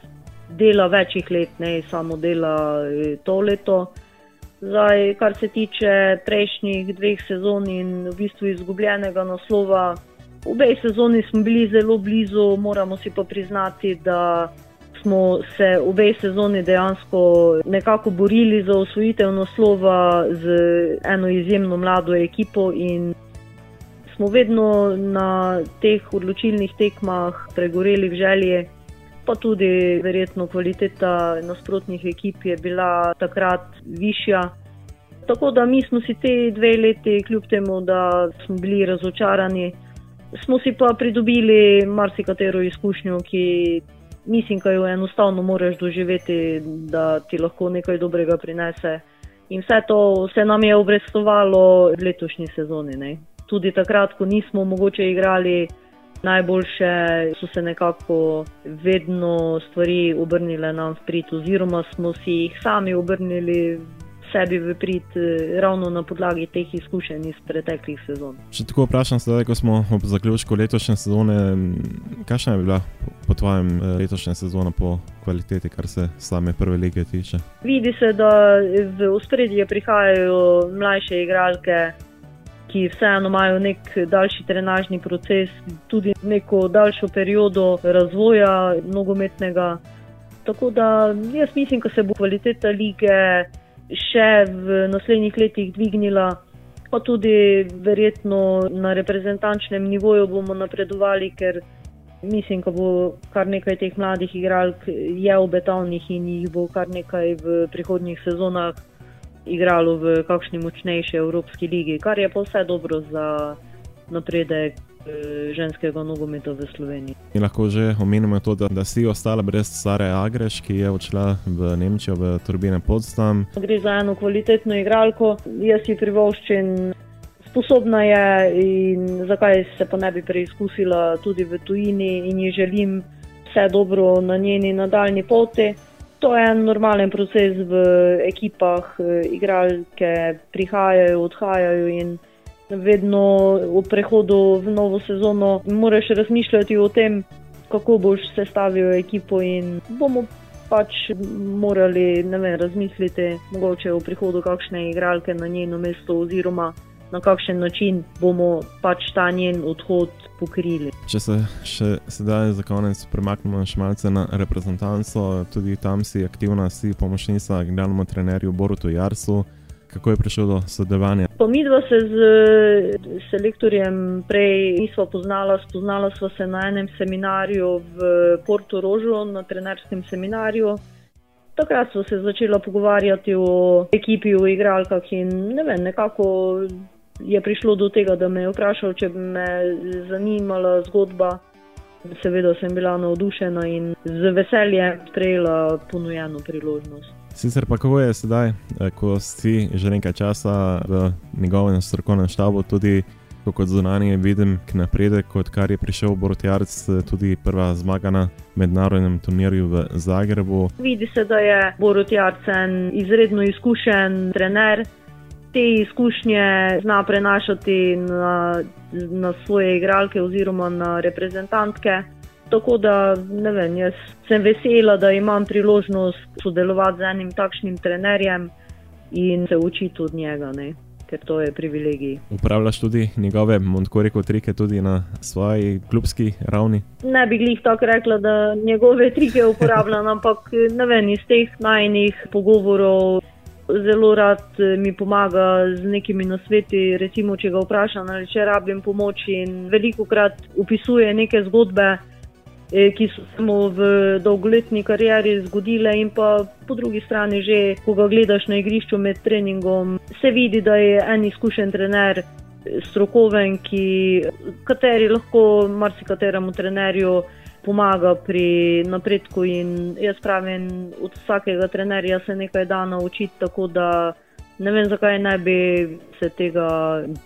[SPEAKER 3] dela večjih let, ne samo dela eh, to leto. Zdaj, kar se tiče prejšnjih dveh sezon in v bistvu izgubljenega naslova, v obej sezoni smo bili zelo blizu, moramo si pa priznati, da smo se v obej sezoni dejansko nekako borili za osvojitev naslova z eno izjemno mlado ekipo in smo vedno na teh odločilnih tekmah pregoreli v želji. Pa tudi, verjetno, kvaliteta nasprotnih ekip je bila takrat višja. Tako da mi smo si te dve leti, kljub temu, da smo bili razočarani, smo si pa pridobili marsikatero izkušnjo, ki mislim, da jo enostavno moraš doživeti, da ti lahko nekaj dobrega prinese. In vse to se nam je obrestovalo v letošnji sezoni. Ne. Tudi takrat, ko nismo mogoče igrali najboljše, so se nekako vedno stvari obrnile nam v prid, oziroma smo si jih sami obrnili sebi v prid, eh, ravno na podlagi teh izkušenj iz preteklih sezon.
[SPEAKER 1] Če tako vprašam, zdaj, ko smo ob zaključku letošnje sezone, kakšna je bila po tvojem eh, letošnja sezona po kvaliteti, kar se same prve lige tiče?
[SPEAKER 3] Vidi se, da v ospredje prihajajo mlajše igralke. Ki vseeno imajo nek daljši trenažni proces, tudi neko daljšo periodo razvoja nogometnega. Tako da jaz mislim, da se bo kvaliteta lige še v naslednjih letih dvignila, pa tudi verjetno na reprezentančnem nivoju bomo napredovali, ker mislim, da bo kar nekaj teh mladih igralk je obetavnih in jih bo kar nekaj v prihodnjih sezonah. igralo v kakšni močnejši Evropski ligi, kar je pa vse dobro za napredek ženskega nogometa v Sloveniji.
[SPEAKER 1] Mi lahko že omenimo to, da, da si ostala brez Sare Agreš, ki je odšla v Nemčijo, v Turbine Podstam.
[SPEAKER 3] Gre za eno kvalitetno igralko, jaz si privoščim. Sposobna je in zakaj se pa ne bi preizkusila tudi v tujini in ji želim vse dobro na njeni nadaljni poti. To je en normalen proces v ekipah, igralke prihajajo, odhajajo in vedno v prehodu v novo sezono moraš razmišljati o tem, kako boš sestavil ekipo in bomo pač morali vem, razmisliti mogoče o prihodu kakšne igralke na njeno mesto oziroma na kakšen način bomo pač ta njen odhod pokrili.
[SPEAKER 1] Če se še sedaj za konec premaknemo še malce na reprezentanco, tudi tam si aktivna, si pomočnica generalnemu trenerju Borutu Jarsu. Kako je prišlo do sodelovanja?
[SPEAKER 3] Mi dva se z selektorjem prej nismo poznala, spoznala sva se na enem seminarju v Porto Rožu, na trenerskem seminarju. Takrat smo se začela pogovarjati o ekipi, o igralkah in ne vem, nekako je prišlo do tega, da me je vprašal, če bi me zanimala zgodba. Seveda sem bila navdušena in z veseljem sprejela ponujeno priložnost.
[SPEAKER 1] Sicer pa kako je sedaj, ko si že nekaj časa v njegovem strokovnem štabu, tudi kot zunanje vidim napredek, odkar je prišel Borotjarc, tudi prva zmaga na mednarodnem turnirju v Zagrebu.
[SPEAKER 3] Vidi se, da je Borotjarc en izredno izkušen trener te izkušnje zna prenašati na, na svoje igralke oziroma na reprezentantke. Tako da vem, jaz sem vesela, da imam priložnost sodelovati z enim takšnim trenerjem in se učiti od njega, ne? ker to je privilegij.
[SPEAKER 1] Upravljaš tudi njegove Montkoriko trike tudi na svoji klubski ravni?
[SPEAKER 3] Ne bi glih tako rekla, da njegove trike uporabljam, ampak ne vem, iz teh najnih pogovorov zelo rad eh, mi pomaga z nekimi nasveti. Recimo, če ga vprašam, ali če rabim pomoč, in veliko krat opisuje neke zgodbe, ki so se mu v dolgoletni karieri zgodile, in pa po drugi strani, že ko ga gledaš na igrišču med treningom, se vidi, da je en izkušen trener. Strokoven, ki kateri lahko marsikateremu trenerju pomaga pri napredku. Jaz pravim, od vsakega trenerja se nekaj da naučiti, tako da ne vem, zakaj ne bi se tega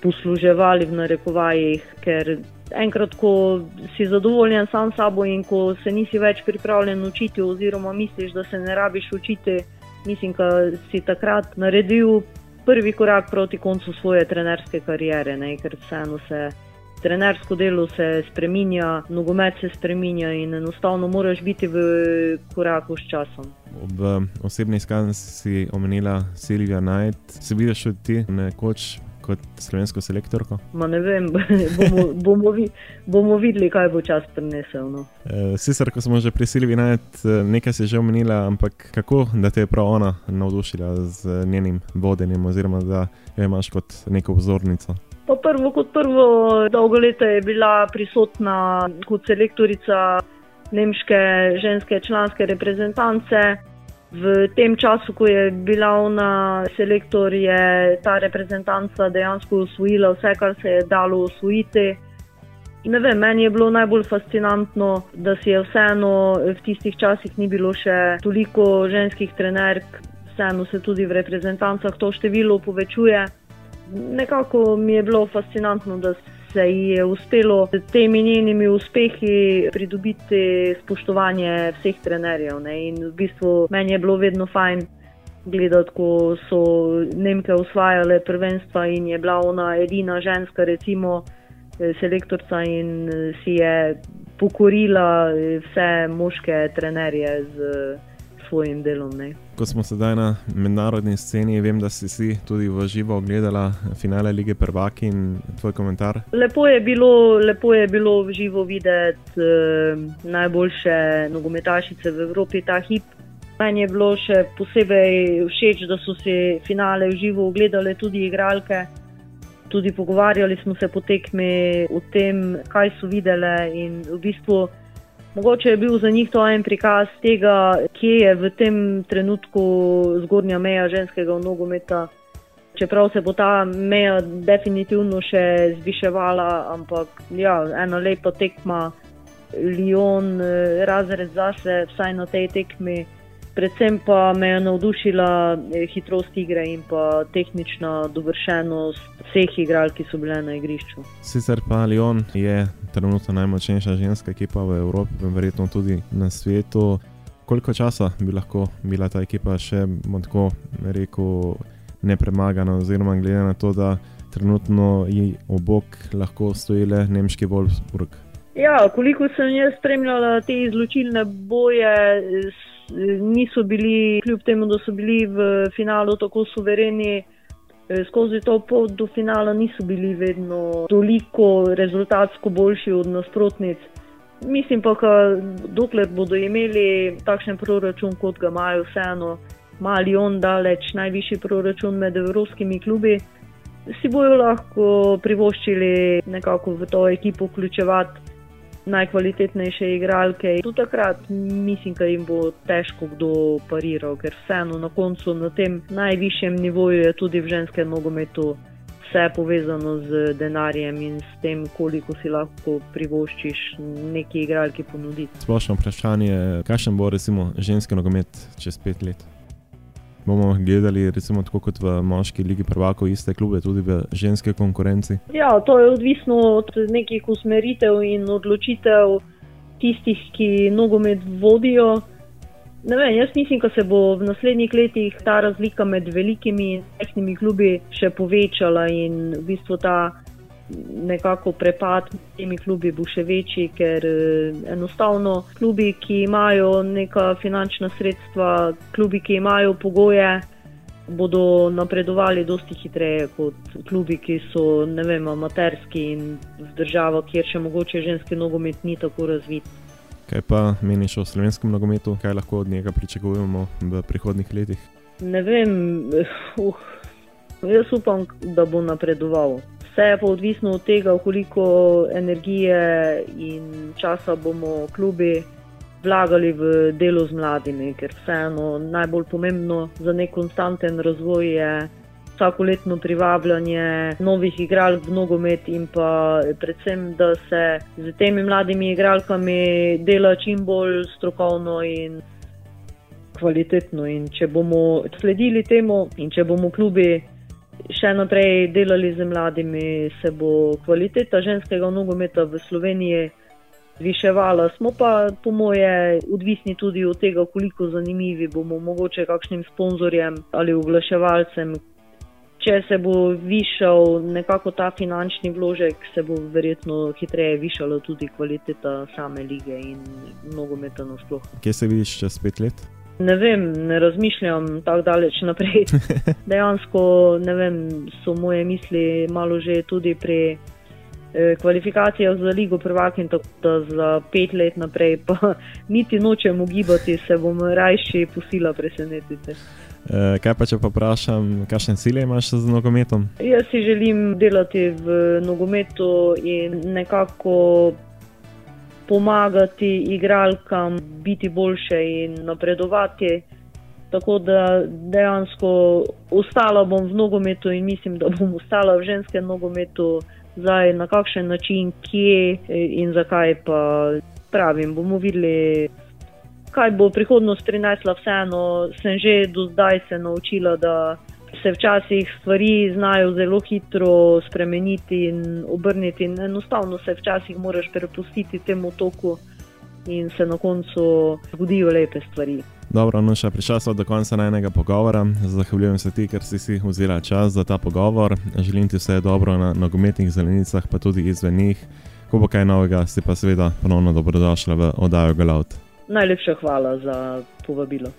[SPEAKER 3] posluževali v narekovajih. Ker enkrat, ko si zadovoljen sam s sabo in ko se nisi več pripravljen učiti, oziroma misliš, da se ne rabiš učiti, mislim, da si takrat naredil. Prvi korak proti koncu svoje trenerske kariere, ne? ker vseeno se trenersko delo se spremenja, nogomet se spremenja in enostavno moraš biti v koraku s časom.
[SPEAKER 1] V osebni izkaznici si omenila Silvija Knight, se vidiš tudi ti nekoč. Kot slovensko selektorko?
[SPEAKER 3] Ma ne vem, (laughs) bomo, bomo, vi, bomo videli, kaj bo čas prinesel. No.
[SPEAKER 1] E, sicer, ko smo že pri Silvi najti, e, nekaj si že omenila, ampak kako da te je prav ona navdušila z njenim vodenjem, oziroma da jo imaš kot neko vzornico?
[SPEAKER 3] Pa prvo kot prvo, dolgo leta je bila prisotna kot selektorica nemške ženske članske reprezentance. V tem času, ko je bila ona selektor, je ta reprezentanca dejansko usvojila vse, kar se je dalo usvojiti. Ne vem, meni je bilo najbolj fascinantno, da si je vseeno v tistih časih ni bilo še toliko ženskih trenerk, vseeno se tudi v reprezentancah to število povečuje nekako mi je bilo fascinantno, da se ji je uspelo s temi njenimi uspehi pridobiti spoštovanje vseh trenerjev. Ne? In v bistvu meni je bilo vedno fajn. Gledati, ko so Nemke osvajale prvenstva in je bila ona edina ženska, recimo, selektorica, in si je pokorila vse moške trenerje z svojim delom. Ne.
[SPEAKER 1] Ko smo sedaj na mednarodni sceni, vem, da si, si tudi v živo ogledala finale lige Prvaki in tvoj komentar.
[SPEAKER 3] Lepo je bilo, lepo je bilo v živo videti eh, najboljše nogometašice v Evropi ta hip. Meni je bilo še posebej všeč, da so si finale v živo ogledale tudi igralke. Tudi pogovarjali smo se po tekmi o tem, kaj so videle in v bistvu Mogoče je bil za njih to en prikaz tega, kje je v tem trenutku zgornja meja ženskega nogometa. Čeprav se bo ta meja definitivno še zviševala, ampak ja, ena lepa tekma, Lyon, eh, razred zase, vsaj na tej tekmi. Predvsem pa me je navdušila eh, hitrost igre in pa tehnična dovršenost vseh igralk, ki so bile na igrišču.
[SPEAKER 1] Sicer pa Lyon je trenutno najmočnejša ženska ekipa v Evropi, verjetno tudi na svetu. Koliko časa bi lahko bila ta ekipa še, tako rekel, nepremagana, oziroma glede na to, da trenutno ji obok lahko stoji le nemški Wolfsburg.
[SPEAKER 3] Ja, koliko sem jaz spremljala te izločilne boje, niso bili, kljub temu, da so bili v finalu tako suvereni, skozi to pot do finala niso bili vedno toliko rezultatsko boljši od nasprotnic. Mislim pa, da dokler bodo imeli takšen proračun, kot ga imajo, vseeno mali on daleč najvišji proračun med evropskimi klubi, si bojo lahko privoščili nekako v to ekipo vključevati najkvalitetnejše igralke. Tudi takrat mislim, da jim bo težko kdo pariral, ker vseeno na koncu na tem najvišjem nivoju je tudi v ženskem nogometu. Vse je povezano z denarjem in s tem, koliko si lahko privoščiš neki igralki ponuditi.
[SPEAKER 1] Splošno vprašanje je, kakšen bo recimo ženski nogomet čez pet let? Bomo gledali, recimo, tako kot v moški ligi prvakov, iste klube, tudi v ženske konkurenci?
[SPEAKER 3] Ja, to je odvisno od nekih usmeritev in odločitev tistih, ki nogomet vodijo. Ne vem, jaz mislim, da se bo v naslednjih letih ta razlika med velikimi in majhnimi klubi še povečala in v bistvu ta nekako prepad med temi klubi bo še večji, ker eh, enostavno klubi, ki imajo neka finančna sredstva, klubi, ki imajo pogoje, bodo napredovali dosti hitreje kot klubi, ki so vem, amaterski in v državah, kjer še mogoče ženski nogomet ni tako razvit.
[SPEAKER 1] Kaj pa meniš o slovenskem nogometu, kaj lahko od njega pričakujemo v prihodnih letih?
[SPEAKER 3] Ne vem, uh, jaz upam, da bo napredoval. Vse je pa odvisno od tega, koliko energije in časa bomo klubi vlagali v delo z mladimi, ker vseeno najbolj pomembno za nek konstanten razvoj je vsakoletno privabljanje novih igralk v nogomet in pa predvsem, da se z temi mladimi igralkami dela čim bolj strokovno in kvalitetno. In če bomo sledili temu in če bomo klubi še naprej delali z mladimi, se bo kvaliteta ženskega nogometa v Sloveniji zviševala. Smo pa, po moje, odvisni tudi od tega, koliko zanimivi bomo mogoče kakšnim sponzorjem ali oglaševalcem. Če se bo višal nekako ta finančni vložek, se bo verjetno hitreje višala tudi kvaliteta same lige in nogometa nasploh.
[SPEAKER 1] Kje se vidiš čez pet let?
[SPEAKER 3] Ne vem, ne razmišljam tako daleč naprej. (laughs) Dejansko vem, so moje misli malo že tudi pri eh, kvalifikacijah za Ligo Prvaka in tako da za pet let naprej, pa (laughs) niti nočem ugibati, se bom rajši posila presenetiti.
[SPEAKER 1] Eh, kaj pa če pa vprašam, kakšne cilje imaš z nogometom?
[SPEAKER 3] Jaz si želim delati v nogometu in nekako pomagati igralkam biti boljše in napredovati. Tako da dejansko ostala bom v nogometu in mislim, da bom ostala v ženskem nogometu, zdaj na kakšen način, kje in zakaj pa pravim. Bomo videli, kaj bo prihodnost prinesla. Vseeno sem že do zdaj se naučila, da se včasih stvari znajo zelo hitro spremeniti in obrniti, in enostavno se včasih moraš prepustiti temu toku, in se na koncu zgodijo lepe stvari.
[SPEAKER 1] Dobro, no, še prišla smo do konca najnega pogovora. Zahvaljujem se ti, ker si si vzela čas za ta pogovor. Želim ti vse dobro na nogometnih zelenicah, pa tudi izven njih. Ko bo kaj novega, si pa seveda ponovno dobrodošla v oddajo Galaut.
[SPEAKER 3] Najlepša hvala za povabilo.